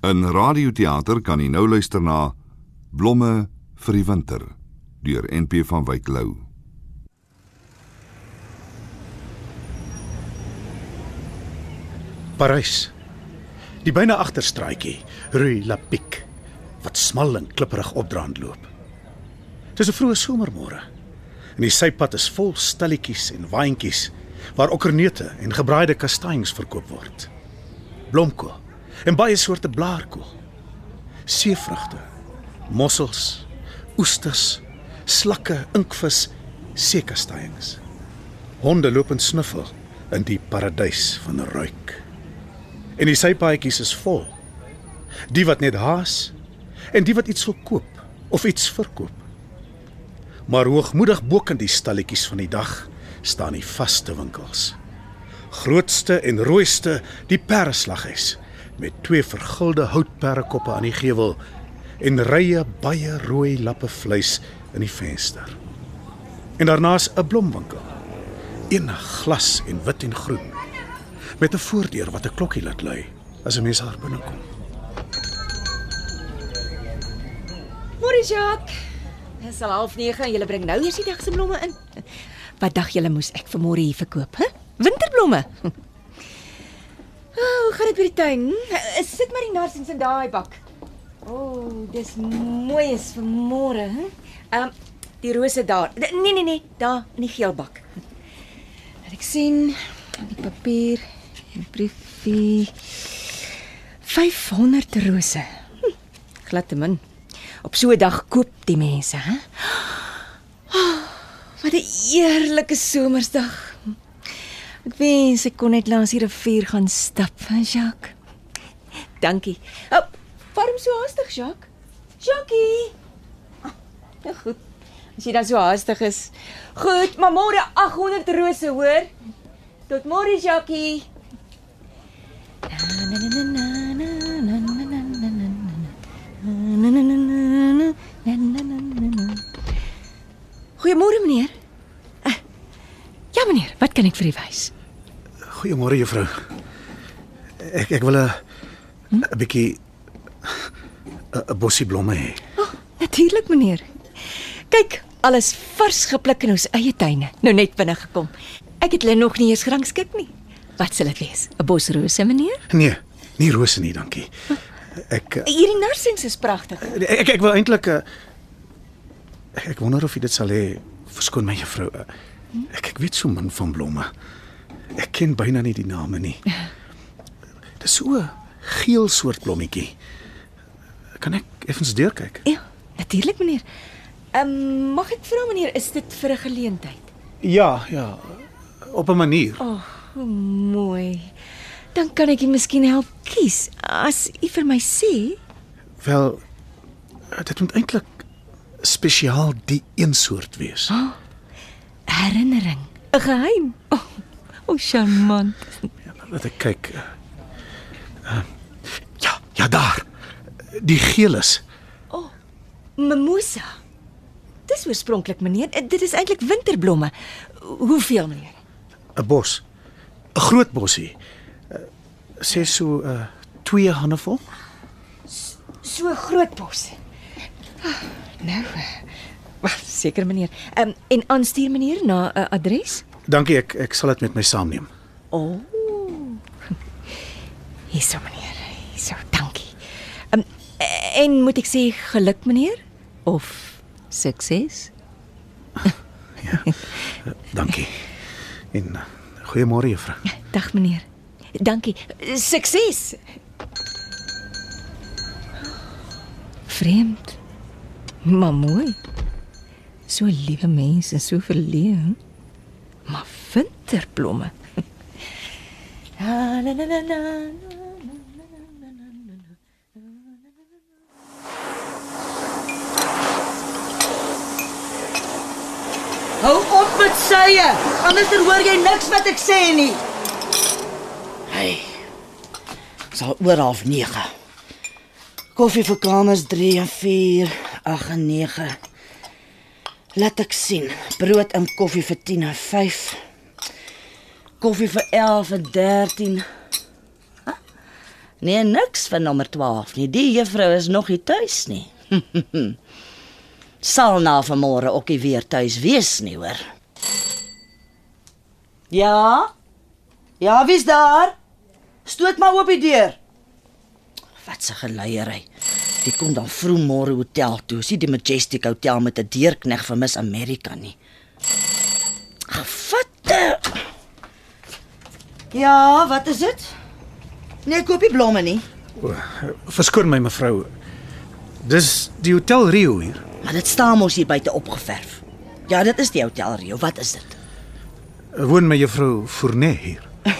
In radioteater kan jy nou luister na Blomme vir die winter deur NP van Wyk Lou. Parys. Die byna agterstraatjie, Rue La Pique, wat smal en klipperig opdraand loop. Dis 'n vroeë somermôre. En die sypad is vol stalletjies en waantjies waar okkerneute en gebraaide kastanjes verkoop word. Blomkool en baie soorte blaarkool. Seevrugte, mossels, oesters, slakke, inkvis, seekastanjes. Honde loop en snuffel in die paradys van ruik. En die sypaadjies is vol. Die wat net haas en die wat iets wil koop of iets verkoop. Maar hoogmoedig bo kan die stalletjies van die dag staan die vaste winkels. Grootste en rooiste die perslaghuis met twee vergulde houtperrekoppe aan die gevel en rye baie rooi lappe vleis in die venster. En daarna's 'n blomwinkel. Een glas en wit en groen met 'n voordeur wat 'n klokkie laat lui as 'n mens daar binnekom. Môre Jacques. Dit is al 09:30 en jy bring nou eers die dag se blomme in. Wat dag julle moes ek vir môre hier verkoop, hè? Winterblomme. Oh, hoe gaan dit by die tuin? Sit maar die narsings in daai bak. O, oh, dis mooi is vir môre, hè? Ehm um, die rose daar. Nee nee nee, daar in die geel bak. Laat ek sien die papier, die briefie. 500 rose. Hm, glad te min. Op so 'n dag koop die mense, hè? Oh, wat 'n eerlike somersdag. Ek wens ek kon net langs die rivier gaan stap, Jacques. Dankie. Oh, waarom so haastig, Jacques? Jacques. Ah, nou goed. As jy dan so haastig is. Goed, maar môre 800 rose, hoor? Tot môre, Jacques. Na na ja meneer, wat kan ek vir u wys? Goeiemôre juffrou. Ek ek wil 'n 'n bietjie 'n bossie blomme hê. Oh, Natuurlik meneer. Kyk, alles vars gepluk in ons eie tuine. Nou net binne gekom. Ek het hulle nog nie eens gerangskik nie. Wat sal dit wees? 'n Bosrose meneer? Nee, nie rose nie, dankie. Ek eh, Hierdie narsings is pragtig. ek ek wil eintlik 'n ek wonder of jy dit sal hê. Verskoon my juffrou. Ek ek weet so min van blomme. Ek ken byna nie die name nie. Dis so 'n geel soort blommetjie. Kan ek effens deurkyk? Ja, natuurlik meneer. Ehm um, mag ek vra meneer, is dit vir 'n geleentheid? Ja, ja. Op 'n manier. O, oh, hoe mooi. Dan kan ek u miskien help kies as u vir my sê. Wel dit moet eintlik spesiaal die een soort wees. Oh, herinnering, 'n geheim. O, oh, oh, charmant. Ja, laat ek kyk. Uh, ja, ja daar. Die geel is. O, oh, mimosa. Dis oorspronklik meneer, dit is eintlik winterblomme. Hoeveel meneer? 'n Bos. 'n Groot bossie. Uh, sê so uh twee hande vol. So 'n groot bos. Ah, nou. Wag, seker meneer. Ehm um, en aanstuur meneer na 'n uh, adres? Dankie, ek ek sal dit met my saamneem. O. Oh. Hierso meneer. Hierso, dankie. Ehm um, en moet ek sê geluk meneer of sukses? Ja. Dankie. En goeiemôre juffrou. Dag meneer. Dankie. Sukses. Vreemd. Maar mooi. So liewe mense, so verleë. Maar winterblomme. La la la la. la. Hou op met sye, anders dan hoor jy niks wat ek sê nie. Hey. Sal oor half 9. Koffie vir kamers 3 en 4, 8 en 9. Laat ek sien. Brood en koffie vir 10 en 5. Koffie vir 11 en 13. Ah, Nee, niks van nommer 12 nie. Die juffrou is nog nie tuis nie. Sal na vanmôre ook nie weer tuis wees nie, hoor. Ja? Ja, wie's daar? Stoot maar oop die deur. Wat 'n geleierery. Die kom dan vroeg môre hotel toe. Sien die Majestic Hotel met 'n deurkneg vir Miss America nie. Gevatte. Ja, wat is dit? Nee, koop nie blomme nie. O, verskoon my mevrou. Dis die Hotel Rio hier. Maar dit staan mos hier buite opgeverf. Ja, dit is die Hotel Rio. Wat is dit? Woon my juffrou Fournet hier.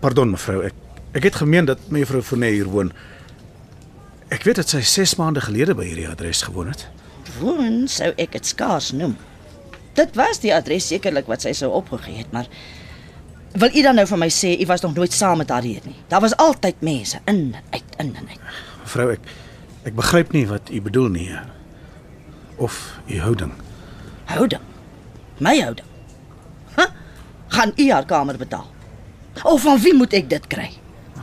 Pardon mevrou, ek ek het gemeen dat my juffrou Fournet hier woon. Ek weet dat sy 6 maande gelede by hierdie adres gewoon het. Woon sou ek dit skaars noem. Dit was die adres sekerlik wat sy sou opgegee het, maar wil u dan nou vir my sê u was nog nooit saam met haar hier nie? Daar was altyd mense in uit in en uit. Mevrou, ek ek begryp nie wat u bedoel nie. Of u houding. Houding. My houding. Huh? Gaan u haar kamer betaal? Of van wie moet ek dit kry?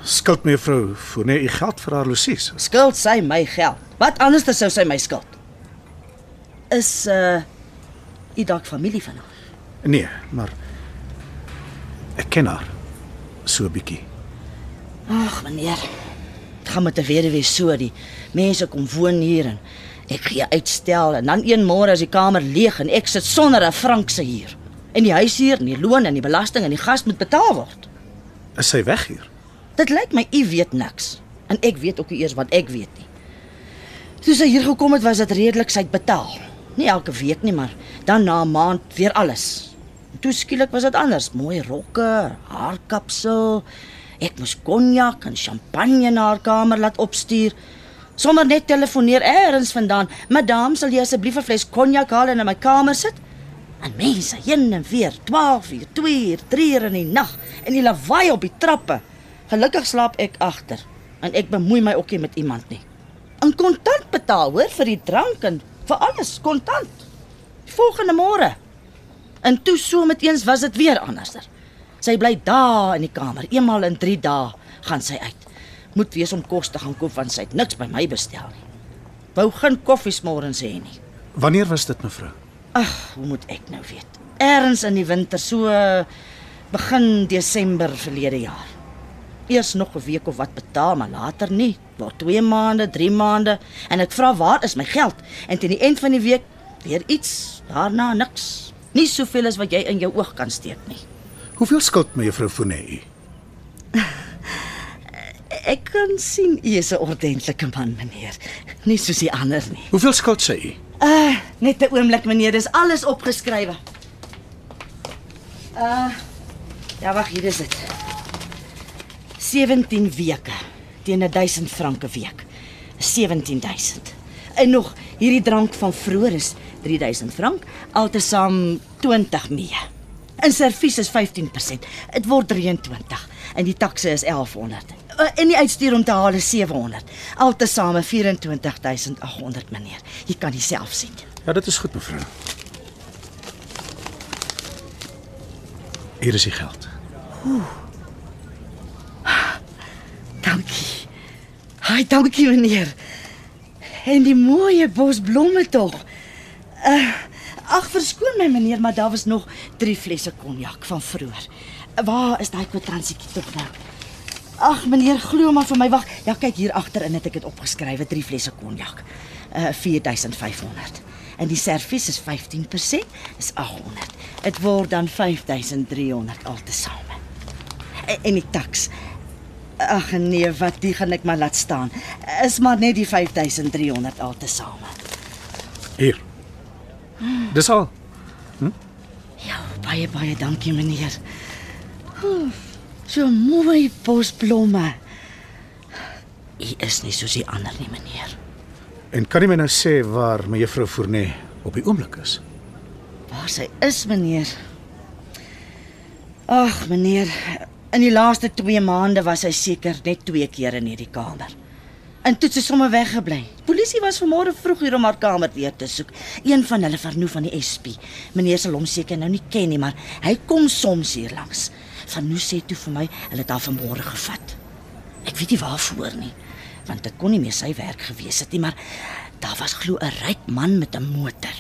Skuld mevrou Fournet u geld vir haar losies. Skuld sy my geld. Wat anders sou sy my skuld? Is uh u dalk familie van haar? Nee, maar ek ken haar so 'n bietjie. Ag meneer. Dit gaan met 'n weduwee so die mense kom woon hier en ek gee uitstel en dan een môre is die kamer leeg en ek sit sonder 'n frank se huur. En die huis hier en die loon en die belasting en die gas moet betaal word. Is sy weg hier? Dit lyk my u weet niks en ek weet ook nie eers wat ek weet nie. Toe sy hier gekom het was dit redelik sy betaal. Nie elke week nie, maar dan na 'n maand weer alles. En toe skielik was dit anders, mooi rokke, haarkapsel. Ek moes konjak en champagne na haar kamer laat opstuur. Sommer net telefoneer eers vandaan. "Madam, sal jy asseblief 'n fles konjak haal en in my kamer sit?" En mense heen en weer, 12 uur, 2 uur, 3 uur in die nag en die lawaai op die trappe. Gelukkig slaap ek agter en ek bemoei my ook nie met iemand nie. In kontant betaal, hoor, vir die drank en vir alles kontant. Die volgende môre. En toe so met eens was dit weer anderser. Sy bly daar in die kamer, eenmal in 3 dae gaan sy uit. Moet wees om kos te gaan koop want sy het niks by my bestel nie. Wou geen koffies môre sê nie. Wanneer was dit mevrou? Ag, hoe moet ek nou weet? Erns in die winter, so begin Desember verlede jaar. Eers nog 'n week of wat betaal, maar later nie. Word 2 maande, 3 maande en ek vra waar is my geld? En teen die eind van die week weer iets, daarna niks. Nie soveel as wat jy in jou oog kan steek nie. Hoeveel skuld my juffrou Fournet u? Ek kan sien u is 'n ordentlike man, meneer. Nie soos die ander nie. Hoeveel skuld sy u? Uh, net 'n oomblik, meneer, dis alles opgeskrywe. Uh Ja, wag, hier is dit. 17 weke teen 1000 franke week. 17000. En nog hierdie drank van vroeër is 3000 frank, altesaam 20 mee. In servies is 15%. Dit word 23 en die takse is 1100. Uh, En die uitstuur om te haal is 700. Altesaam 24800 meneer. Jy kan dit self sien. Ja, dit is goed mevrou. Hier is die geld. Dankie. Haai, dankie meneer. En die mooie bos blomme tog. Uh, ag verskoon my meneer, maar daar was nog 3 flesse konjak van vroeër. Waar is daai kwittansietjie tog nou? Ag meneer, glo maar vir my wag. Ja, kyk hier agterin het ek dit opgeskrywe, 3 flesse konjak. Uh 4500. En die servies is 15%, is 800. Dit word dan 5300 altesaame. En, en die taks Ag nee, wat die gaan ek maar laat staan. Is maar net die 5300 altesaame. Hier. Dis al. Ja, baie baie dankie meneer. So mooi bosblomme. U is nie soos die ander nie, meneer. En kan jy my nou sê waar my juffrou Fournet op die oomblik is? Waar sy is, meneer? Ag, meneer, in die laaste 2 maande was sy seker net 2 keer in hierdie kamer. En toe het sy sommer weggebly. Polisie was vanmôre vroeg hier om haar kamer weer te soek. Een van hulle vernoem van die SP. Meneer sal hom seker nou nie ken nie, maar hy kom soms hier langs. Sanu sê toe vir my hulle het haar vanmôre gevat. Ek weet nie waarvoor nie, want dit kon nie meer sy werk gewees het nie, maar daar was glo 'n ryk man met 'n motor.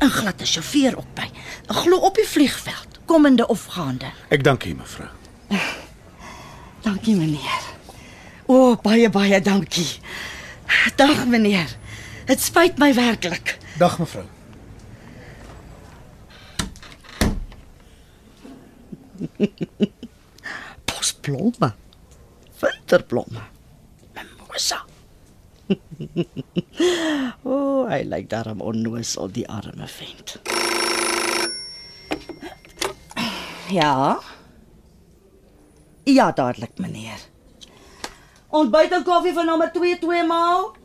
'n Gladde sjofeur op by. Glo op die vliegveld, komende of gaande. Ek dank u, mevrou. Dankie meneer. O, oh, baie baie dankie. Dag meneer. Dit spyt my werklik. Dag mevrou. Posblomme. Winterblomme. Mimosa. o, oh, hy lyk daarom onnoosel die arme vent. Ja. Ja, dadelik meneer. Ontbyt en koffie van nommer 2 twee maal.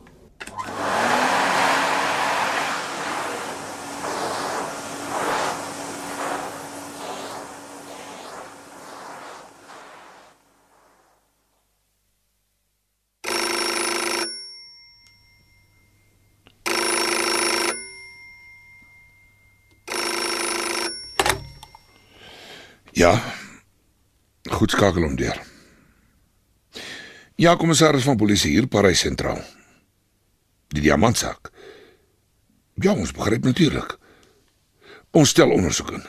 Ja. Goed skakel hom deur. Ja, kommissaris van polisie hier Parys sentraal. Die diamantsak. Ja, ons begryp natuurlik. Ons stel ondersoek in.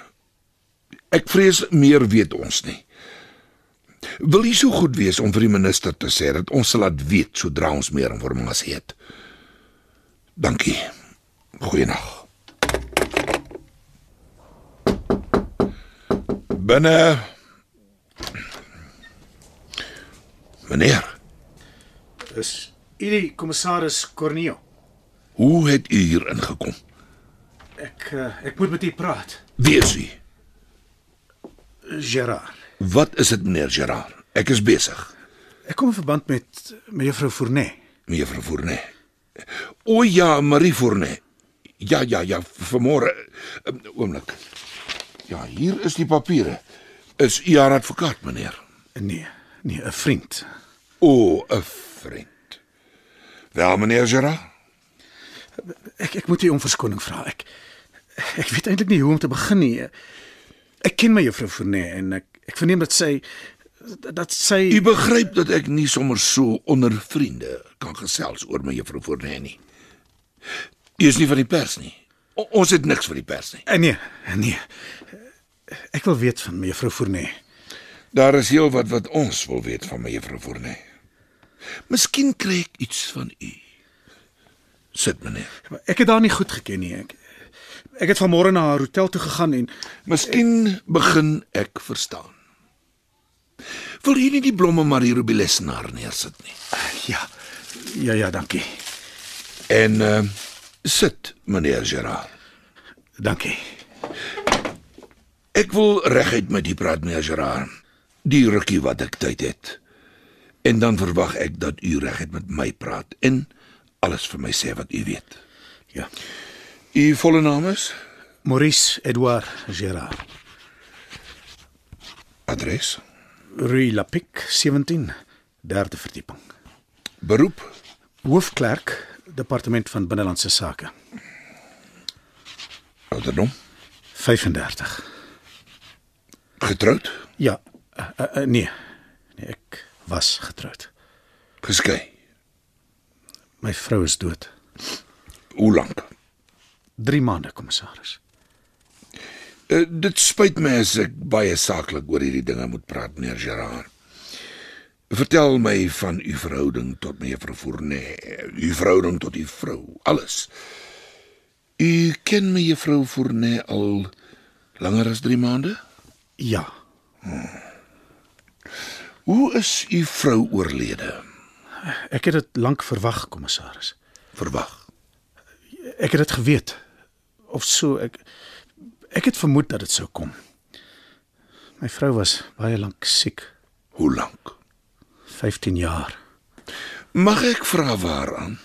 Ek vrees meer weet ons nie. Wil jy so goed wees om vir die minister te sê dat ons sal laat weet sodra ons meer inligting het. Dankie. Goeienaand. Binne. Meneer, Is u die kommissaris Corneo? hoe het u hier ingekom? Ek uh, ek moet met u praat. Wie is u? Gerard. Wat is dit, meneer Gerard? Ek is besig. Ek kom in verband met mevrou Fournet. Mevrou Fournet. O ja, Marie Fournet. Ja, ja, ja, vanmôre. Um, Oomblik. Ja, hier is die papiere. Is u haar advokaat, meneer? Nee, nee, 'n vriend. O, 'n vriend. Wel, meneer Gerard? Ek ek moet u om verskoning vra. Ek ek weet eintlik nie hoe om te begin nie. Ek ken my juffrou Fournet en ek ek verneem dat sy dat sy U begryp dat ek nie sommer so onder vriende kan gesels oor my juffrou Fournet nie. U is nie van die pers nie. O, ons het niks vir die pers nie. Eh, nee, nee. Ek wil weet van mevrou Fournet. Daar is heel wat wat ons wil weet van my juffrou Fournet. Miskien kry ek iets van u. Sit meneer. Ek het haar nie goed geken nie. Ek ek het vanmôre na haar hotel toe gegaan en Miskien begin ek verstaan. Wil jy nie die blomme maar hier op die lesenaar neersit nie? ja. Ja ja, dankie. En uh sit meneer Gerard. Dankie. Ek wil reguit met u praat meneer Gerard. Die rukkie wat ek tyd het. En dan verwag ek dat u reguit met my praat en alles vir my sê wat u weet. Ja. U volle naam is? Maurice Edouard Gerard. Adres? Rue Lapic 17, derde verdieping. Beroep? Hoofklerk, departement van binnelandse sake. Ouderdom? 35. Getroud? Ja. Uh, uh, uh, nee. Nee, ek was getroud. Geskei? My vrou is dood. Hoe lank? 3 maande, kommissaris. Uh, dit spyt my as ek baie saaklik oor hierdie dinge moet praat, meneer Gerard. Vertel my van u verhouding tot mevrou Fournet, u verhouding tot u vrou, alles. U ken mevrou Fournet al langer as 3 maande? Ja. Hoe is u vrou oorlede? Ek het dit lank verwag, kommissaris. Verwag. Ek het dit geweet. Of so ek ek het vermoed dat dit sou kom. My vrou was baie lank siek, Hoe lank? 15 jaar. Mag ek vra waaraan?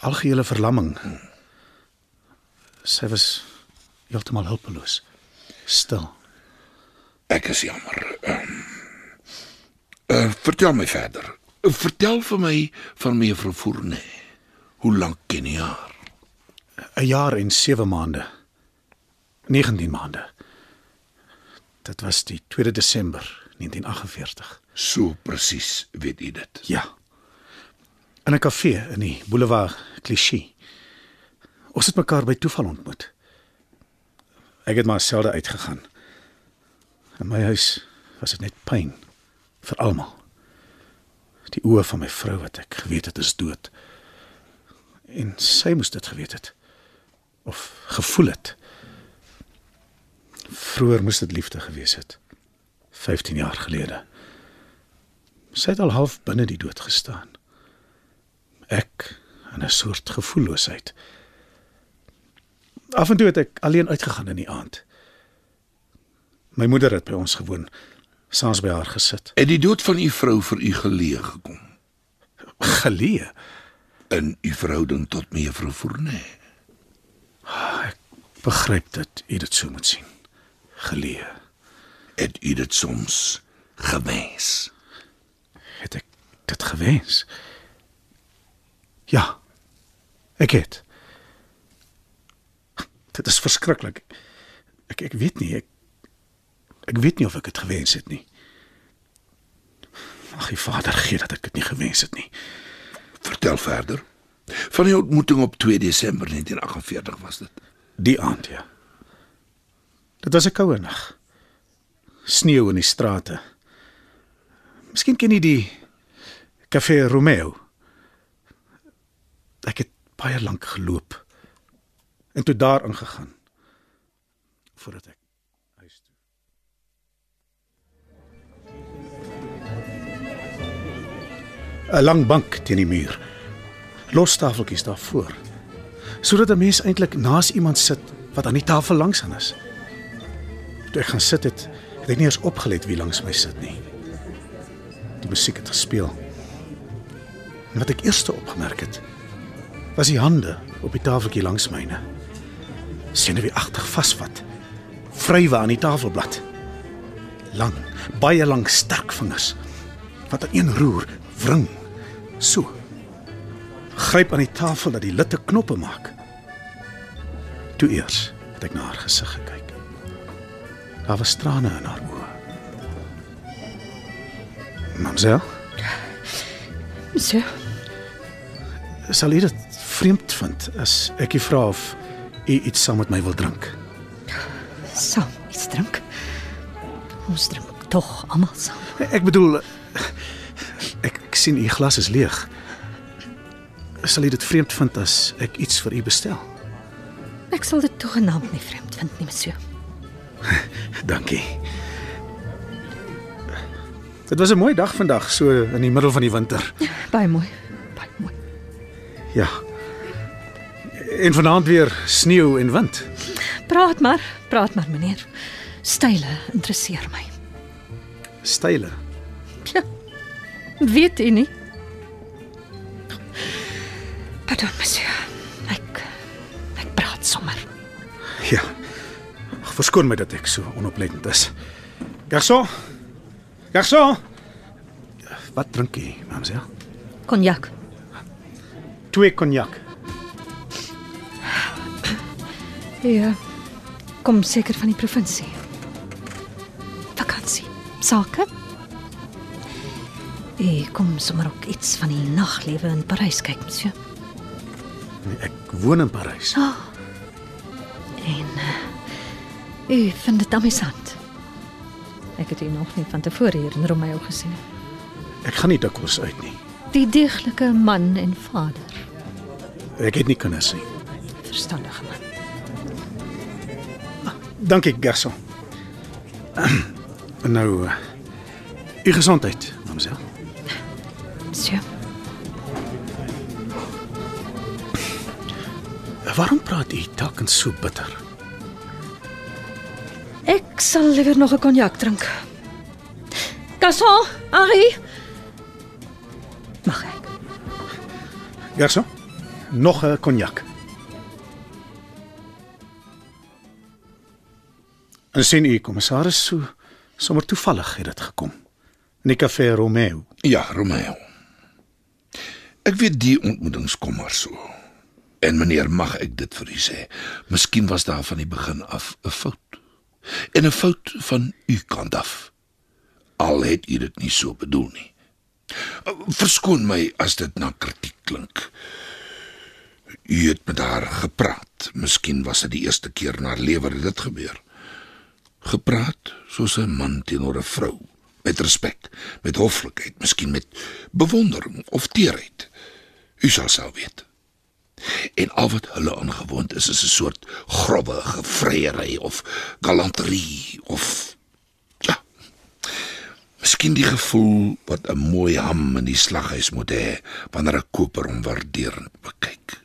Algehele verlamming. Sy was heeltemal hulpeloos. Stil. Ek is jammer. Ehm uh, vertel my verder. Vertel vir my van mevrou Fournet. Hoe lank ken jy haar? 'n Jaar en 7 maande. 19 maande. Dit was die 2 Desember 1948. So presies weet u dit. Ja. In 'n kafee in die Boulevard Clichy. Ons het mekaar by toeval ontmoet. Ek het maar selde uitgegaan. In my huis was dit net pyn vir almal. Die oë van my vrou wat ek geweet het is dood. En sy moes dit geweet het of gevoel het. Vroeger moes dit liefde gewees het. 15 jaar gelede. Sy het al half binne die dood gestaan. Ek in 'n soort gevoelloosheid. Af en toe het ek alleen uitgegaan in die aand. My moeder het by ons gewoon, saans by haar gesit. Het die dood van u vrou vir u geleë gekom Geleë. in u verhouding tot mevrou Fournet? Begryp dit, u dit so moet sien. Geleë. Het u dit soms gewens? Het ek dit gewens? Ja. Ek het. Dit is verskriklik. Ek ek weet nie ek ek weet nie of ek dit gewens het nie. Ag, die Vader gee dat ek dit nie gewens het nie. Vertel verder. Van die ontmoeting op 2 Desember 1948 was dit. Die aand ja. Dit was 'n koue nag. Sneeu in die strate. Miskien ken jy die Café Romeo. Ek het baie lank geloop en toe daar ingegaan voordat ek 'n Lang bank teen die muur. Los tafeltjies daarvoor sodat 'n mens eintlik naas iemand sit wat aan die tafel langs aan is. Toe ek gaan sit het, het ek nie eens opgelet wie langs my sit nie. Die musiek het gespeel. En wat ek eers opgemerk het, was die hande op die tafeltjie langs myne. Senuweeagtig vasvat. Vrywe aan die tafelblad. Lang, baie lang sterk vingers wat aan een roer wring. So gryp aan die tafel dat die litte knoppe maak. Toe eers het ek na haar gesig gekyk. Daar was trane in haar oë. Mamsel, So, sal u dit vreemd vind as ek u vra of u iets saam met my wil drink? Saam iets drink. Ons drink tog almal saam. Ek bedoel sien u glas is leeg. Sal u dit vreemd vind as ek iets vir u bestel? Ek sal dit toegenaamd nie vreemd vind nie, monsieur. Dankie. Dit was 'n mooi dag vandag, so in die middel van die winter. Baie mooi. Baie mooi. Ja. En vanaand weer sneeu en wind. Praat maar, praat maar meneer. Style interesseer my. Style. Ja. Weet u nie? Pardon, monsieur. Ek ek praat sommer. Ja. Ag, Verskoon my dat ek so onoplettend is. Garçon. Garçon. Wat drink jy, mamsel? Konjak. Twee cognac. Ja. Kom seker van die provinsie. Vakansie. Sake? Ek kom sommer ook iets van die naglewe in Parys kyk, monsieur. Nee, ek woon in Parys. En uh, u vind dit amusant. Ek het u nog nie van tevore hier in Romeo gesien nie. Ek gaan nie dikwels uit nie. Die deeglike man en vader, Ek het nie kinders nie. verstandige man. Dankie, garçon. En nou uh, u gesondheid, mamsel. Monsieur, Waarom praat u telkens so bitter? ek sal liewer nog 'n konjak drink. Garçon, Henri. Mag ek? Garçon, nog 'n cognac. En sien u, kommissaris, so sommer toevallig het dit gekom. In die Café Romeo. Ja, Romeo. Ek weet die ontmoetings kom maar so. En meneer, mag ek dit vir u sê? Miskien was daar van die begin af 'n fout. En 'n fout van u kant af. Al het u dit nie so bedoel nie. Verskoon my as dit na kritiek klink. U het met haar gepraat. Miskien was dit die eerste keer in haar lewe dat dit gebeur. Gepraat soos 'n man teenoor 'n vrou, met respek, met hoflikheid, miskien met bewondering of teerheid. U sal self weet. En al wat hulle aangewoond is, is 'n soort grobbe gevreiery of galanterie of ja. Miskien die gevoel wat 'n mooi ham in die slaghuis moet hê wanneer 'n koper hom waarderend bekyk.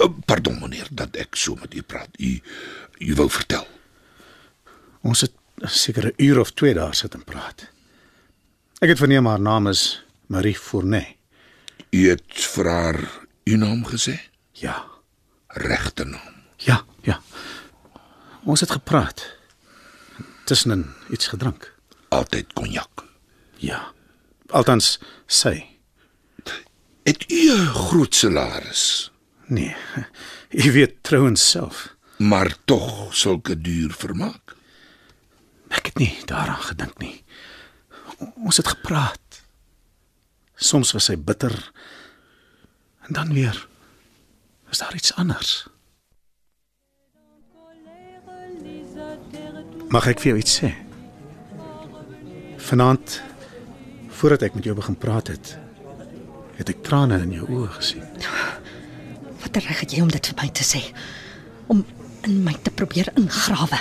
Uh, Pardon meneer dat ek so met u praat. U u wou vertel. Ons het seker 'n uur of 2 daar sit en praat. Ek het verneem haar naam is Marie Fournet. U het vir haar u naam gesê? Ja. Regte naam. Ja, ja. Ons het gepraat. Tussenin iets gedrink. Altyd konjak. Ja. Althans sy. Het u 'n groot salaris, Nee. Jy weet trouens self. maar tog sulke duur vermaak? Ek het nie daaraan gedink nie. Ons het gepraat. Soms was hy bitter en dan weer is daar iets anders. Mag ek vir jou iets sê? Vanaand voordat ek met jou begin praat het, het ek trane in jou oë gesien. Wat reg het jy om dit vir my te sê? Om in my te probeer ingrawe.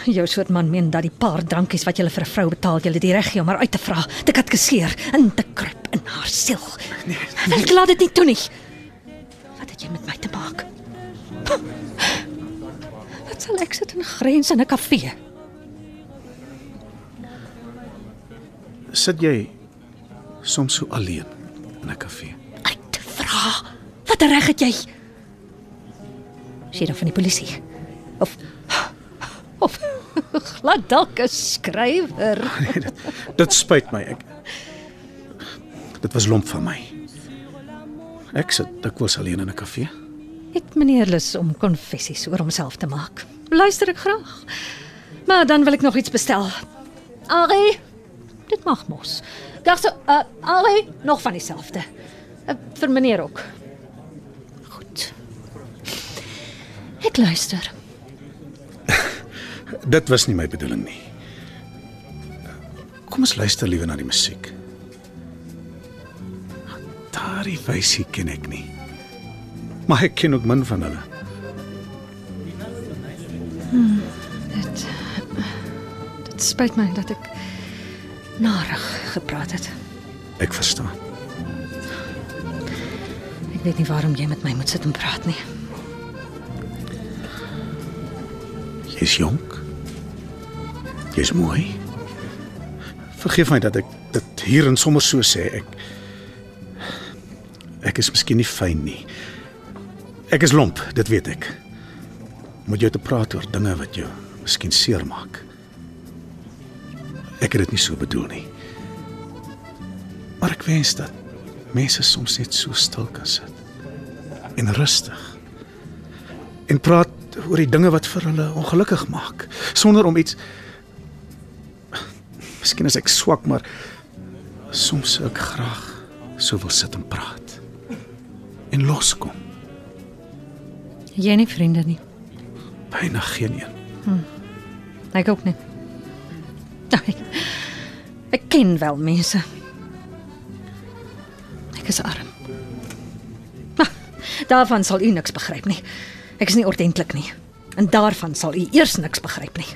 Jou soort man meen dat die paar drankies wat jy vir 'n vrou betaal, jy die reg gee om haar uit te vra, te katkeseer, in te kruip in haar siel. Nee, ek laat dit nie toe nie. Wat het jy met my te maak? Wat sal ek sit en grens in 'n kafee? Sit jy soms so alleen in 'n kafee? Uit te vra. Wat reg het jy? Is jy dan van die polisie? Of of glad dalk 'n skrywer? Nee, dit, dit spyt my. Ek Dit was lomp van my. Ek sit dikwels alleen in 'n kafee. Het meneer lus om konfessies oor homself te maak? Luister ek graag. Maar dan wil ek nog iets bestel. Ari, dit mag mos. Gagso, uh, Ari, nog van dieselfde. Uh, vir meneer ook. Goed. Ek luister. Dit was nie my bedoeling nie. Kom ons luister liewer na die musiek. Daardie wysie ken ek nie. Maar ek ken ook min van hulle. Dit dit spyt my dat ek narig gepraat het. Ek verstaan. Ek weet nie waarom jy met my moet sit en praat nie. Jy's jonk. Jy's mooi. Vergeef my dat ek dit hier en sommer so sê. Ek Ek is miskien nie fyn nie. Ek is lomp, dit weet ek. Moet jy te praat oor dinge wat jou miskien seermaak. Ek het dit nie so bedoel nie. Maar ek wens dat mense soms net so stil kan sit en rustig en praat oor die dinge wat vir hulle ongelukkig maak sonder om iets Miskien is ek swak, maar soms sou ek graag so wil sit en praat en loskom. Jy nie vriende nie. Byna geen een. Ek ook nie. Ek, ek ken wel mense. Ek is arm. Maar daarvan sal u niks begryp nie. Ek is nie ordentlik nie. En daarvan sal u eers niks begryp nie.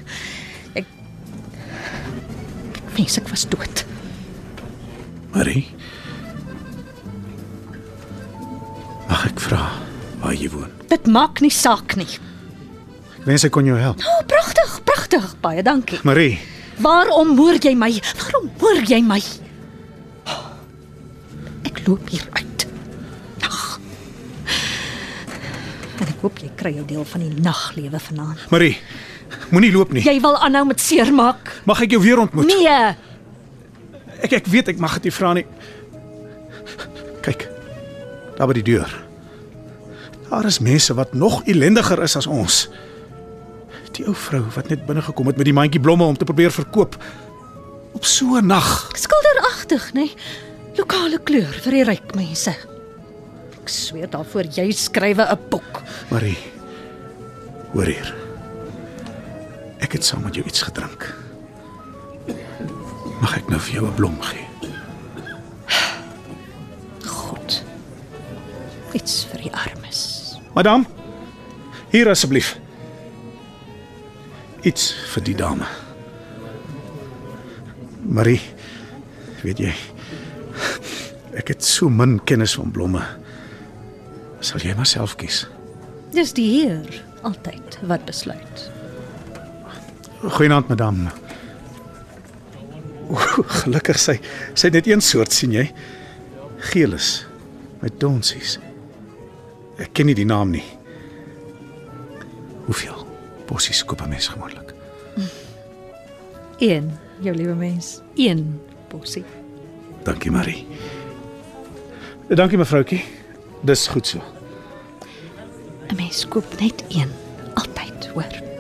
Ek ek was dood. Marie. Mag ek vra waar jy woon? Dit maak nie saak nie. Ek wens ek kon jou help. Oh, pragtig, pragtig. Baie dankie. Marie, Waarom hoor jy my? Waarom hoor jy my? Ek loop hier uit. Nag. En ek hoop jy kry jou deel van die naglewe vanaand. Marie. Moenie loop nie. Jy wil aanhou met seermaak? Mag ek jou weer ontmoet? Nee. Ek ek weet ek mag dit nie vra nie. Kyk. Daar by die deur. Daar is mense wat nog ellendiger is as ons. Die ou vrou wat net binne gekom het met die mandjie blomme om te probeer verkoop op so 'n nag. Skilderagtig, nê? Nee? Lokale kleur vir die ryk mense. Ek sweer daarvoor jy skrywe 'n boek. Marie. Hoor hier. Ek het saam met jou iets gedrink. Mag ek nou vir jou 'n blom gee? Goed. Iets vir die armes. Madam, hier asseblief. Iets vir die dame. Marie, weet jy, ek het so min kennis van blomme. Sal jy maar self kies? Dis die Heer altyd wat besluit. Goeienaand, madam. O, gelukkig sy sy net een soort, sien jy? Geelis met donsies. Ek ken nie die naam nie. Hoeveel bossies koop 'n mens gewoonlik? Een, jou liewe mens. Een bossie. Dankie, Marie. Dankie mevroutjie. Dis goed so. 'n Mens koop net een altyd, hoor.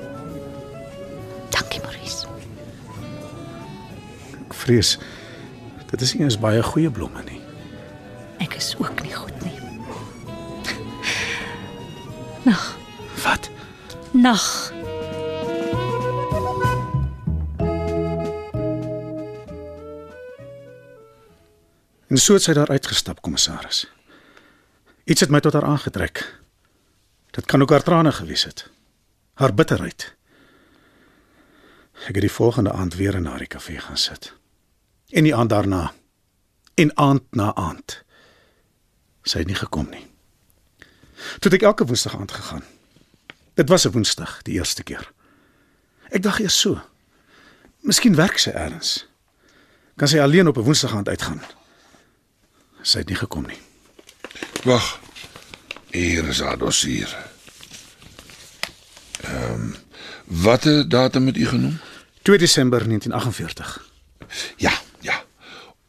Vrees dit is nie eens baie goeie blomme nie. Ek is ook nie goed nie. Nag, Wat? nag. En so het sy daar uitgestap, kommissaris. Iets het my tot haar aangetrek. Dit kan ook haar trane gewees het. Haar bitterheid. Ek het die volgende aand weer in haar kafee gaan sit. En die aand daarna. En aand na aand. Sy het nie gekom nie. Toe het ek elke woensdag aand gegaan. Dit was 'n woensdag, die eerste keer. Ek dink eers so. Miskien werk sy elders. Kan sy alleen op 'n woensdag aand uitgaan? Sy het nie gekom nie. Wag. Hier is haar dossier. Ehm um, watter datum het u genoem? 2 Desember 1948. Ja, ja.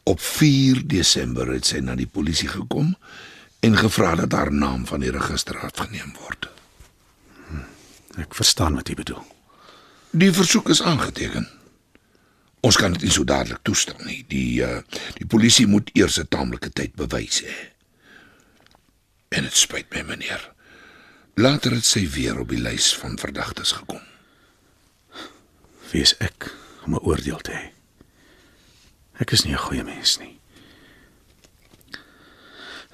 Op 4 Desember het sy na die polisie gekom en gevra dat haar naam van die register afgeneem word. Ek verstaan wat jy bedoel. Die versoek is aangeteken. Ons kan dit nie so dadelik toestaan nie. Die uh, die polisie moet eers 'n taamlike tyd bewys hê. En dit spyt my, meneer. Later het sy weer op die lys van verdagtes gekom. Wie is ek om 'n oordeel te hê? Ek is nie 'n goeie mens nie.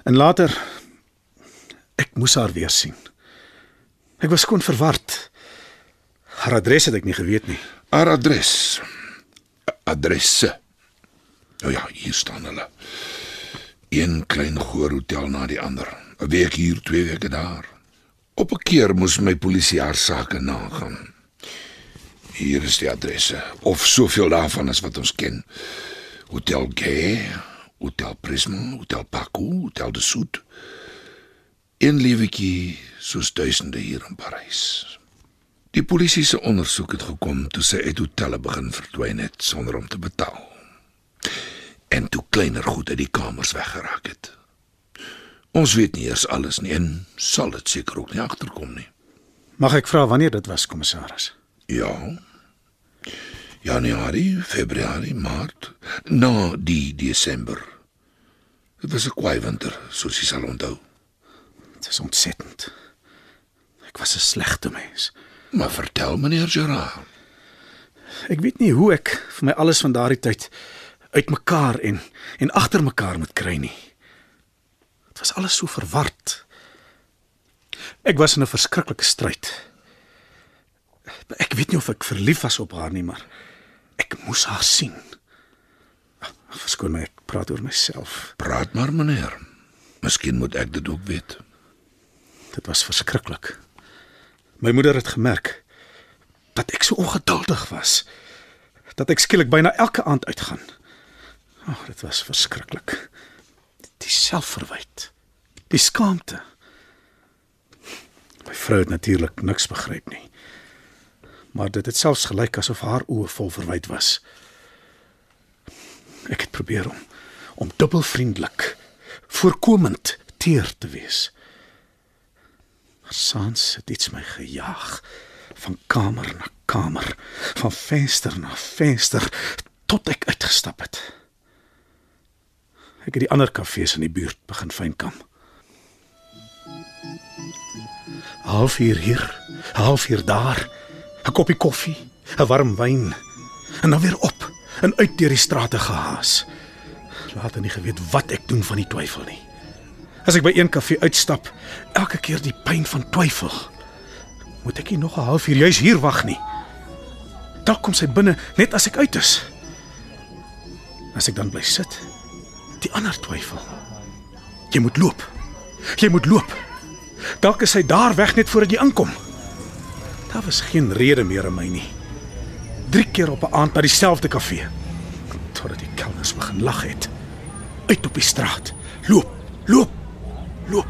En later ek moes haar weer sien. Ek was skoon verward. Haar adres het ek nie geweet nie. Haar adres. Adresse. Nou ja, hier staan hulle. Een klein goor hotel na die ander. 'n Week hier, twee weke daar. Op 'n keer moes my polisie haar sake nagaan. Hier is die adresse of soveel daarvan as wat ons ken. Hotel Gay, Hotel Prisma, Hotel Paco, Hotel de Soet. Een lewetjie soos duisende hier in Parys. Die polisie se ondersoek het gekom toe sy uit hotelle begin verdwyn het sonder om te betaal. En toe kleiner goed uit die kamers weggeraak het. Ons weet nie eers alles nie en sal dit seker ook nie agterkom nie. Mag ek vra wanneer dit was, kommissaris? Ja. Januarie, Februarie, Maart, na die Desember. Dit was 'n kwaai winter, soos jy sal onthou. Dit is ontsettend. Ek was 'n slegte mens. Maar vertel meneer Gerard. Ek weet nie hoe ek vir my alles van daardie tyd uitmekaar en en agter mekaar moet kry nie. Dit was alles so verward. Ek was in 'n verskriklike stryd. Ek weet nie of ek verlief was op haar nie, maar ek moes haar sien. Verskoon my, ek praat oor myself. Praat maar meneer. Miskien moet ek dit ook weet. Dit was verskriklik. My moeder het gemerk dat ek so ongeduldig was dat ek skielik byna elke aand uitgaan. O, oh, dit was verskriklik. Die selfverwyte, die skaamte. My vrou het natuurlik niks begryp nie. Maar dit het selfs gelyk asof haar oë vol verwyd was. Ek het probeer om om dubbelvriendelik, voorkomend teer te wees. Maar saans het iets my gejaag, Van kamer na kamer, van venster na venster tot ek uitgestap het. Ek het die ander kafees in die buurt begin fynkam. Halfuur hier, halfuur daar. 'n Koppie koffie, 'n warm wyn en dan weer op en uit deur die strate gehaas. Laat nie geweet wat ek doen van die twyfel nie. As ek by een kafee uitstap, elke keer die pyn van twyfel. Moet ek nie nog 'n halfuur juis hier wag nie? Dalk kom sy binne net as ek uit is. As ek dan bly sit, die ander twyfel. Jy moet loop. Jy moet loop. Dalk is hy daar weg net voordat jy inkom. Daar was geen rede meer in my nie. Drie keer op 'n aand by dieselfde kafee. Totdat die kelners begin lag het. Uit op die straat. Loop, loop, loop.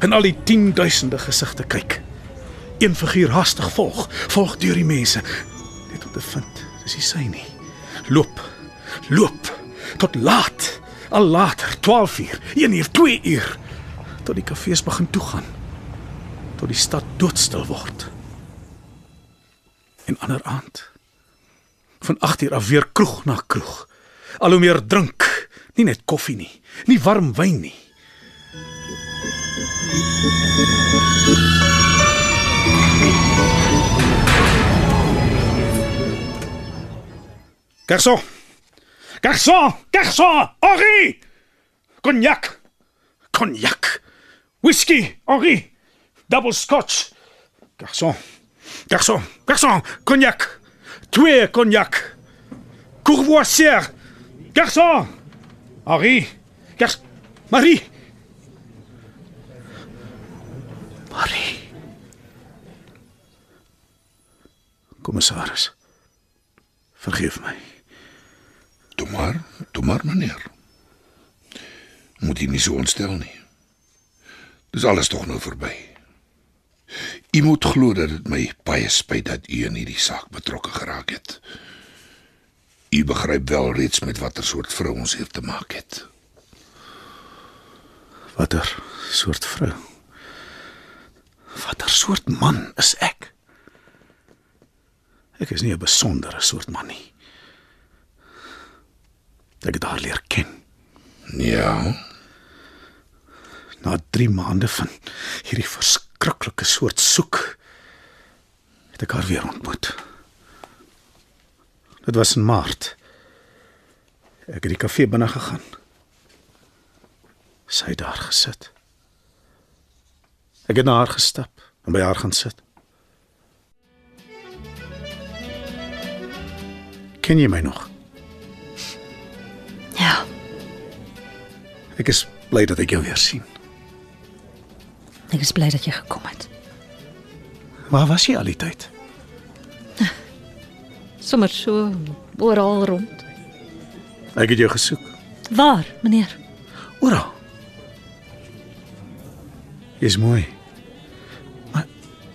En al die 10000de gesigte kyk. Een figuur hastig volg, volg deur die mense net om te vind dis nie sy nie. Loop, loop tot laat. Al later, 12 uur, 1 uur, 2 uur tot die kafees begin toegaan. Tot die stad doodstil word. En ander aand. Van 8 uur af weer kroeg na kroeg. Al hoe meer drink, nie net koffie nie, nie warm wyn nie. Garçon! Garçon! Garçon! Henri! Cognac! Cognac! Whisky! Henri! Double scotch! Garçon! Garçon! Garçon! Cognac! Twee cognac! Courvoisière! Garçon! Henri! Gar... Marie! Marie! Commissaris. Vergeef my. Toe maar, toe maar meneer. Moet jy nie so ontstel nie. Dis alles tog nou verby. U moet glo dat dit my baie spyt dat u in hierdie saak betrokke geraak het. U begryp wel reeds met watter soort vrou ons hier te maak het. Watter soort vrou? Watter soort man is ek? Ek is nie 'n besondere soort man nie. Ek het haar leer ken. Ja, Na 3 maande van hierdie verskriklike soort soek het ek haar weer ontmoet. Dit was in Maart. Ek het die kafee binne gegaan. Sy het daar gesit. Ek het na haar gestap en by haar gaan sit. Ken jy my nog? Ja, Ek is bly dat ek jou weer sien. Ek is bly dat jy gekom het. Waar was jy al die tyd? Sommer so oral rond. Ek het jou gesoek. Waar, meneer? Oral. Jy's mooi. Maar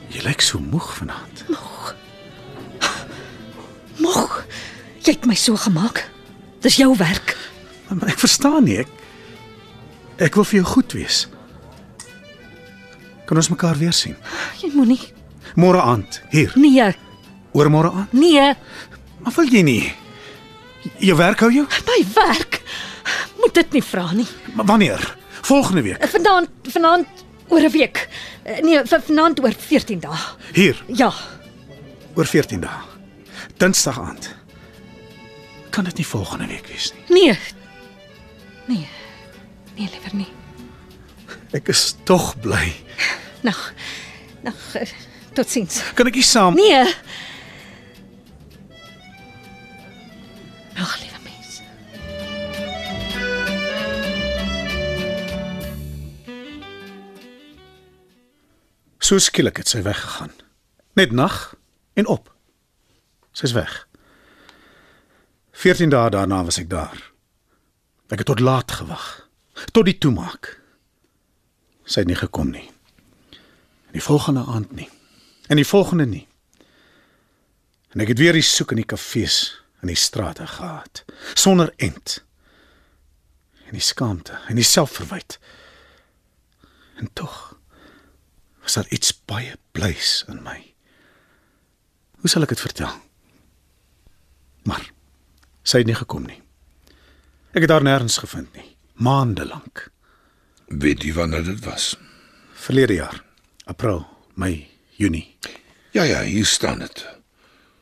jy lyk so moeg vanaand. Mog. Jy het my so gemaak. Dis jou werk. Maar, maar ek verstaan nie. Ek ek wil vir jou goed wees. Kan ons mekaar weer sien? Jy moenie. Môre aand, hier. Nee, Oor môre aand. nee, Maar wil jy nie? Jou werk hou jou? my werk. Moet dit nie vra nie. Maar wanneer? Volgende week. Vanaand, vanaand oor 'n week. Nee, vanaand oor 14 dae. Hier, Ja, oor 14 dae. Dinsdag aand. Kan dit nie volgende week wees nie. nee. Nee. Nee, liewer nie. Ek is tog bly. Nag. Nag. eh, Totsiens. Kan ek nie saam? Nee. Ag, liewe mens. So skielik het sy weggegaan. Net nag en op. Sy's weg. 14 dae daarna was ek daar. Ek het tot laat gewag. Tot die toemaak. Sy het nie gekom nie. En die volgende aand nie. En die volgende nie. En ek het weer die soek in die kafees in die strate gehad, sonder end. En die skaamte en die selfverwyd. En tog was daar iets baie blys in my. Hoe sal ek dit vertel? Maar sy het nie gekom nie. Ek het haar nêrens gevind nie, maande lank. Weet jy wanneer dit was? Verlede jaar, April, Mei, Junie. Ja ja, hier staan dit.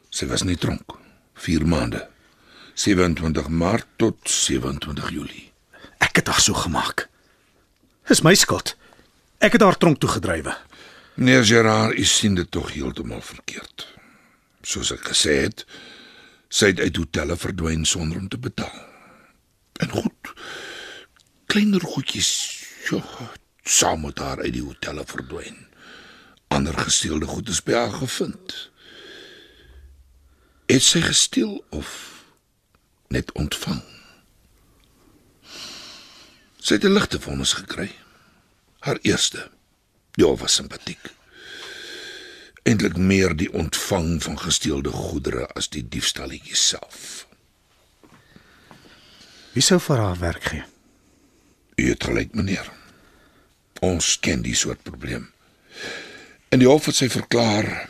Sy was nie tronk. 4 maande. 27 Maart tot 27 Julie. Ek het haar so gemaak. Dis my skuld. Ek het haar tronk toe gedrywe. Meneer Gerard, u sien dit tog heeltemal verkeerd. Soos ek gesê het, sy het uit hotelle verdwyn sonder om te betaal. En goed. Kleiner goedjies, ja, saam met haar uit die hotelle verdwyn. Ander gesteelde goed is by haar gevind. Het sy gesteel of net ontvang? Sy het 'n ligte vonnis gekry. Haar eerste. Ja, was simpatiek. Eintlik meer die ontvang van gesteelde goedere as die diefstalletjie self. Wie sou vir haar werk gee? U het gelyk, meneer. Ons ken die soort probleem. En die hof het sy verklaar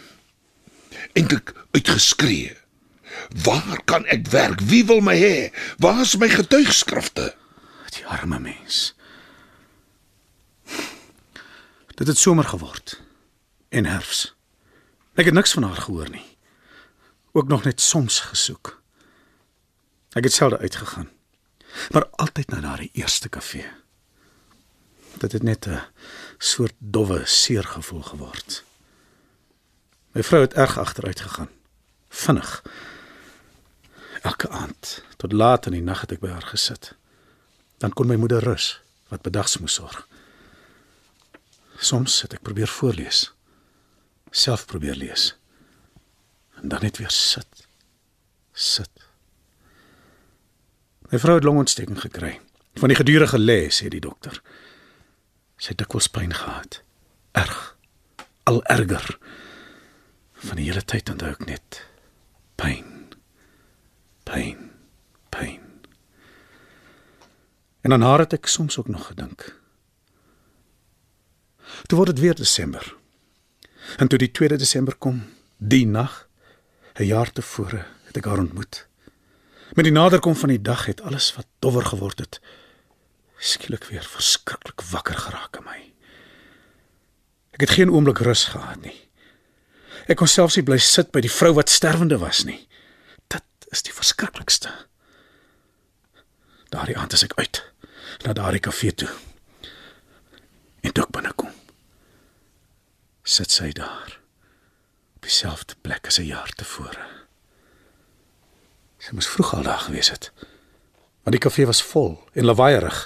eintlik uitgeskree. Waar kan ek werk? Wie wil my hê? Waar is my getuigskrifte? Die arme mens. Dit het somer geword en herfs. Ek het niks van haar gehoor nie. Ook nog net soms gesoek. Ek het selde uitgegaan. Maar altyd na daardie eerste kafee. Dit het net 'n soort dowwe seergevoel geword. My vrou het erg agteruit gegaan. Vinnig. Elke aand tot laat in die nag het ek by haar gesit. Dan kon my moeder rus wat bedags moes sorg. Soms het ek probeer voorlees. Self probeer lees. En dan net weer sit. Sit. My vrou het longontsteking gekry. Van die gedurende lê, sê die dokter. Sy het dikwels pyn gehad. Erg. Al erger. Van die hele tyd onthou ek net pyn. Pyn. Pyn. En aan haar het ek soms ook nog gedink. Toe word dit weer Desember. En toe die 2de Desember kom, die nag, 'n jaar tevore, het ek haar ontmoet. Met die naderkom van die dag het alles wat dowwer geword het, skielik weer verskriklik wakker geraak in my. Ek het geen oomblik rus gehad nie. Ek kon selfs nie bly sit by die vrou wat sterwende was nie. Dit is die verskriklikste. Daardie aand is ek uit na daardie kafee toe. En toe ek binnekom, sit sy daar op dieselfde plek as 'n jaar tevore. Sy moes vroeg al daar gewees het. Want die kafee was vol en lawaaierig.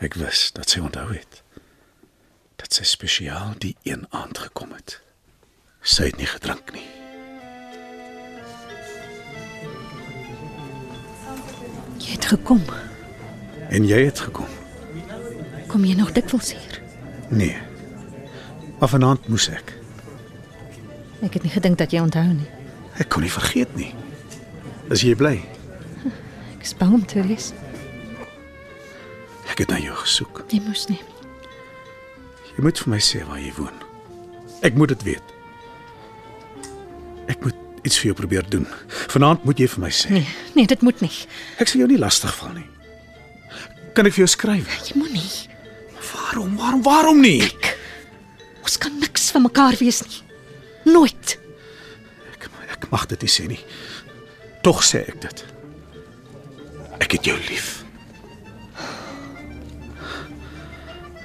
Ek wis dat sy onthou het. Dat sy spesiaal die een aand gekom het. Sy het nie gedrink nie. Jy het gekom. En jy het gekom. Kom jy nog dikwels hier? Nee. Maar vanaand moes ek. Ek het nie gedink dat jy onthou nie. Ek kon nie vergeet nie. Is jy bly? Ek is bang om te wees. Ek het na jou gesoek. Jy moes nie. Jy moet vir my sê waar jy woon. Ek moet dit weet. Ek moet iets vir jou probeer doen. Vanaand moet jy vir my sê. Nee, nee, dit moet nie. Ek sal jou nie lastigval nie. Kan ek vir jou skryf? Jy moenie. Waarom? Waarom? Waarom nie? Ons kan niks van mekaar wees nie. Nooit. Ek mag dit nie sê nie. Tog sê ek dit. Ek het jou lief.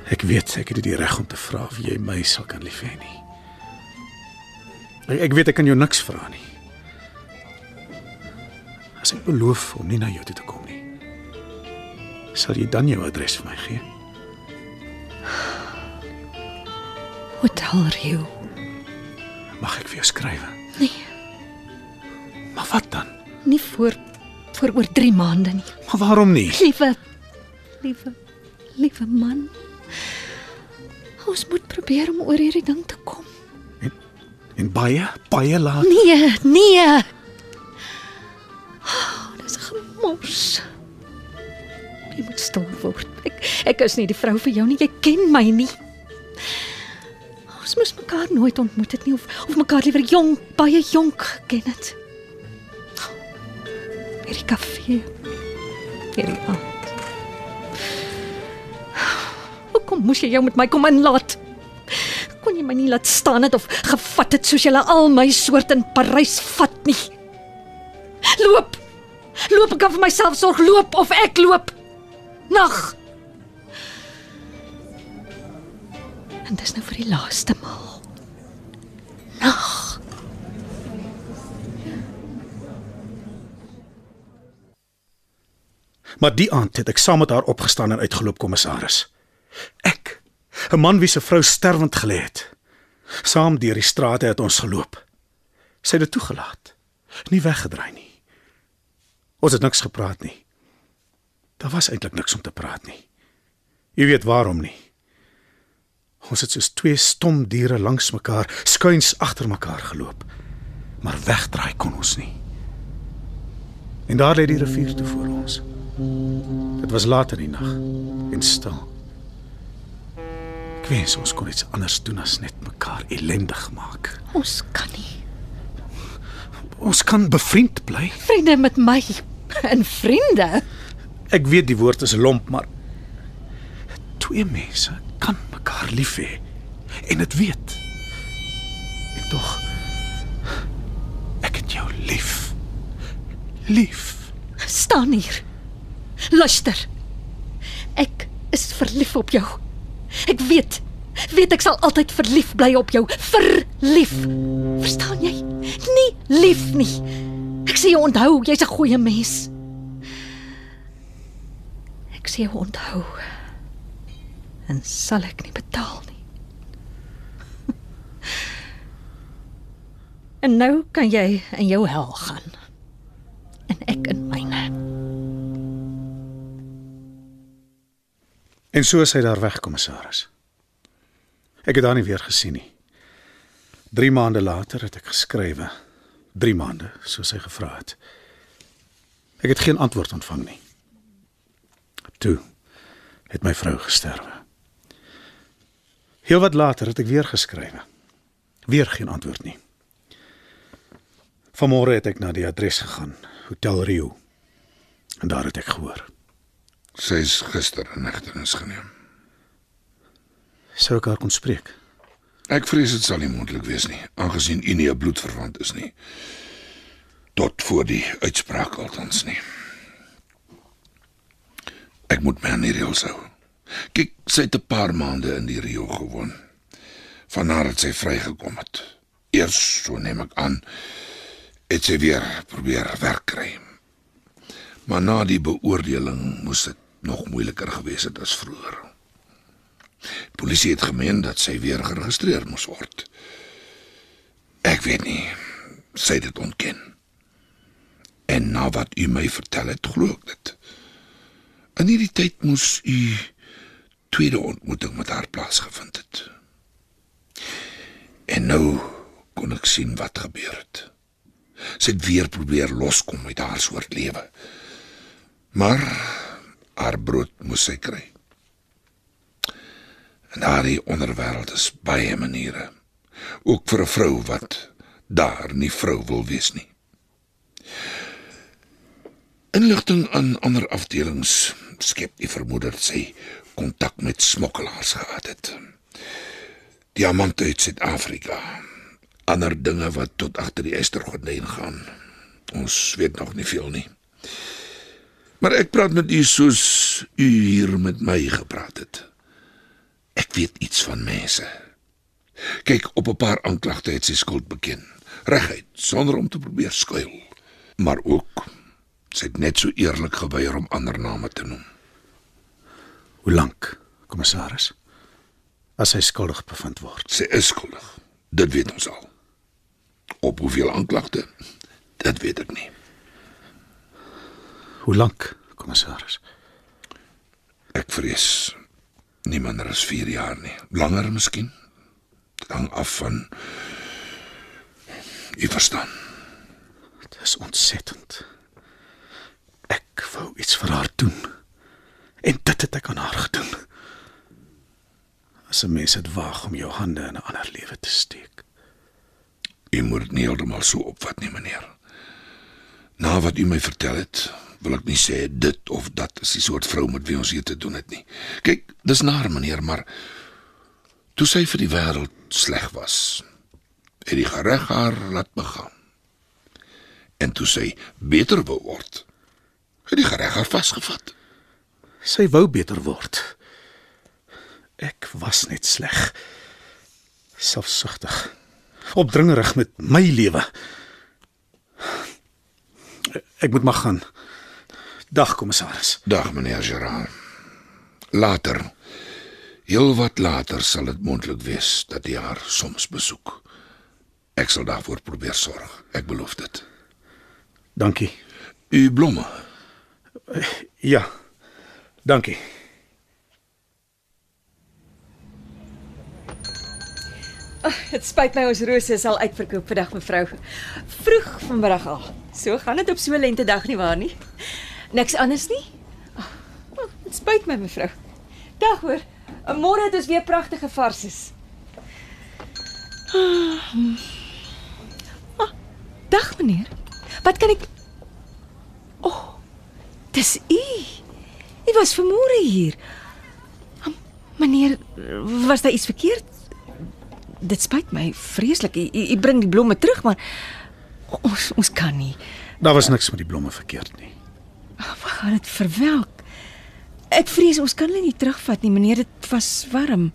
Ek weet ek het die reg om te vra of jy my sal kan lief hê nie. Ek, ek weet ek kan jou niks vra nie. As ek beloof om nie na jou toe te kom nie, sal jy dan jou adres vir my gee? Are you? Mag ek vir jou skryf? Nee, Maar wat dan? nie voor voor oor 3 maande nie. Maar waarom nie? Liewe liewe liewe man. Ons moet probeer om oor hierdie ding te kom. En baie, baie laat. Nee, nee. Oh, dis gemors. Jy moet stil word. Ek ek is nie die vrou vir jou nie. Jy ken my nie. Ons moes mekaar nooit ontmoet het nie of of mekaar liewer jonk, baie jonk geken het. Kafee. Hierdie aand. Hoekom moes jy jou met my kom inlaat? Kon jy my nie laat staan het of gevat het soos jy al my soort in Parys vat nie? Loop. Loop ek kan vir myself sorg, loop of ek loop. Nag. En dis nou vir die laaste maal. Nag. Maar die aand het ek saam met haar opgestaan en uitgeloop kommissaris. Ek, 'n man wie se vrou sterwend gelê het. Saam deur die strate het ons geloop. Sy het dit toegelaat. Nie weggedraai nie. Ons het niks gepraat nie. Daar was eintlik niks om te praat nie. Jy weet waarom nie. Ons het soos twee stom diere langs mekaar, skuins agter mekaar geloop. Maar wegdraai kon ons nie. En daar lê die rivier toe voor ons. Dit was laat in die nag en stil. Ek wens ons kon iets anders doen as net mekaar ellendig maak. Ons kan nie. Ons kan bevriend bly. Vriende met my en vriende. Ek weet die woord is lomp, maar twee mense kan mekaar lief hê en dit weet. En tog ek het jou lief. Lief. Staan hier. Luister. Ek is verlief op jou. Ek weet. Weet ek sal altyd verlief bly op jou. Verlief. Verstaan jy? Nie lief nie. Ek sê jou onthou, jy's 'n goeie mens. Ek sê jou onthou. En sal ek nie betaal nie. en nou kan jy in jou hel gaan. En ek in myne. En so is hy daar weg, kommissaris. Ek het haar nie weer gesien nie. 3 maande later het ek geskrywe. 3 maande, soos hy gevra het. Ek het geen antwoord ontvang nie. Toe het my vrou gesterwe. Heel wat later het ek weer geskrywe. Weer geen antwoord nie. Vanmôre het ek na die adres gegaan, Hotel Rio. En daar het ek gehoor. Sy's gister in hegtenis geneem. Sou ek haar kon spreek? Ek vrees dit sal nie moontlik wees nie, aangesien u nie 'n bloedverwant is nie. Tot voor die uitspraak althans nie. Ek moet my aan die reëls hou. Kyk, sy het 'n paar maande in die Rio gewoon. Vanaf dat sy vrygekom het. Eers so neem ek aan het sy weer probeer werk kry. Maar na die beoordeling moes dit nog moeiliker gewees het as vroeër. Polisie het gemeen dat sy weer geregistreer moes word. Ek weet nie, sy het dit ontken. En na wat u my vertel het, glo ek dit. In hierdie tyd moes u tweede ontmoeting met haar plaasgevind het. En nou kon ek sien wat gebeur het. Sy het weer probeer loskom uit haar soort lewe. Maar haar brood moes sy kry. En daardie onderwêreld is baie maniere. Ook vir 'n vrou wat daar nie vrou wil wees nie. Inligting aan ander afdelings skep die vermoede dat sy kontak met smokkelaars gehad het. Diamante uit Suid-Afrika. Ander dinge wat tot agter die estergordyn gaan. Ons weet nog nie veel nie. Maar ek praat met u soos u hier met my gepraat het. Ek weet iets van mense. Kyk, op 'n paar aanklagte het sy skuld beken. Reguit, sonder om te probeer skuil. Maar ook sy het net so eerlik geweier om ander name te noem. Hoe lank, kommissaris? As hy skuldig bevind word. Sy is skuldig. Dit weet ons al. Op hoeveel aanklagte? Dit weet ek nie. Hoe lank, kommissaris? Ek vrees nie minder as 4 jaar nie. Langer miskien. Dit hang af van u verstaan. Dit is ontsettend. Ek wou iets vir haar doen. En dit het ek aan haar gedoen. as 'n mens dit waag om jou hande in 'n ander lewe te steek. U moet nie heeltemal so opvat nie, meneer. Na wat u my vertel het, wil ek nie sê dit of dat is die soort vrou met wie ons hier te doen het nie. Kyk, dis naar meneer, maar toe sy vir die wêreld sleg was, het die gereg haar laat begaan. En toe sy beter wou word, het die gereg haar vasgevat. Sy wou beter word. Ek was net sleg. Selfsugtig. Opdringerig met my lewe. Ek moet maar gaan. Dag kommissaris. Dag meneer Gerard. Later. Heel wat later sal dit moontlik wees dat jy haar soms besoek. Ek sal daarvoor probeer sorg. Ek beloof dit. Dankie. U blomme. Ja. Dankie. Dit spyt my ons rose is al uitverkoop vandag mevrou. Vroeg vanmiddag al. So gaan dit op so 'n lentedag nie waar nie. Niks anders nie. Oh, dit spyt my mevrou. Dag hoor. Môre het ons weer pragtige varses. Ah, dag meneer. Wat kan ek O, oh, dis u. U was vanmôre hier. Ah, Meneer, was daar iets verkeerd? Dit spyt my vreeslik. U, u, u bring die blomme terug, maar ons ons kan nie. Daar was niks met die blomme verkeerd nie. Wat gaan dit verwelk? Ek vrees ons kan hulle nie terugvat nie, meneer. Dit was warm.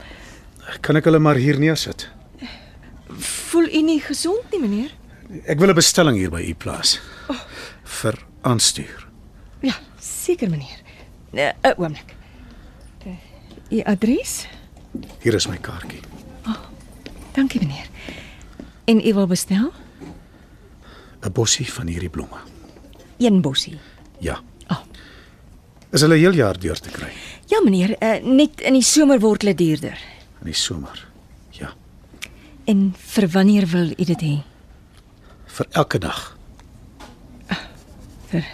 Kan ek hulle maar hier neersit? Voel u nie gesond nie, meneer? Ek wil 'n bestelling hier by u plaas. Vir aanstuur. Ja, seker, meneer. 'n uh, Oomblik. Uh, u adres? Hier is my kaartjie. Dankie, meneer. En u wil bestel? 'n Bossie van hierdie blomme. Een bossie. Ja. Oh. Is hulle heel jaar deur te kry Ja, meneer, uh, net in die somer word hulle duurder. in die somer. Ja. En vir wanneer wil u dit hê? Vir elke dag. Vir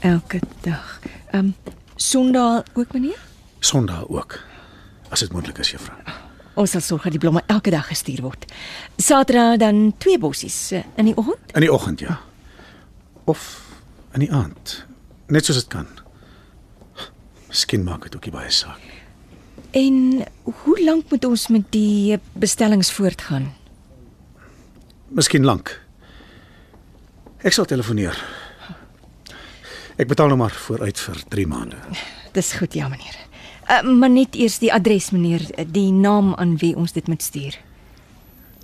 elke dag. Ehm um, Sondag ook, meneer? Sondag ook. As dit moontlik is, juffrou. Ons sal sorg dat die blomme elke dag gestuur word. Saterdag dan twee bossies uh, in die oggend. In die oggend, ja. Of in die aand. Net soos dit kan. Miskien maak dit ook nie baie saak nie. En hoe lank moet ons met die eh, bestellings voortgaan? Miskien lank. Ek sal telefoneer. Ek betaal nou maar vooruit vir 3 maande. Dis goed, ja, meneer. Uh, maar net eers die adres, meneer, die naam aan wie ons dit moet stuur.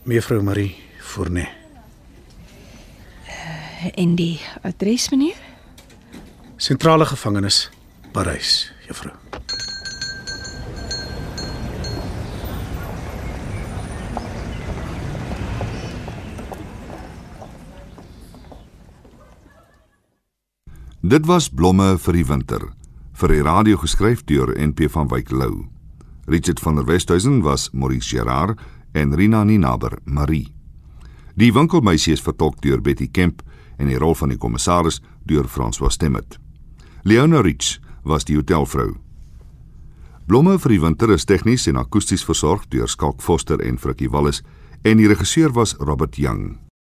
Mevrou Marie Fournet. En die adres, meneer? Sentrale gevangenis, Parys, juffrou. Dit was blomme vir die winter vir die radio geskryf deur NP van Wyk Lou. Richard van der Westhuizen was Maurice Gerard en Rina Ninaber Marie. Die winkelmeisie is vertolk deur Betty Kemp en die rol van die kommissaris deur François Stemmet. Leona Rich was die hotelvrou. Blomme vir die winter is tegnies en akoesties versorg deur Skalk Foster en Frikkie Wallis en die regisseur was Robert Young.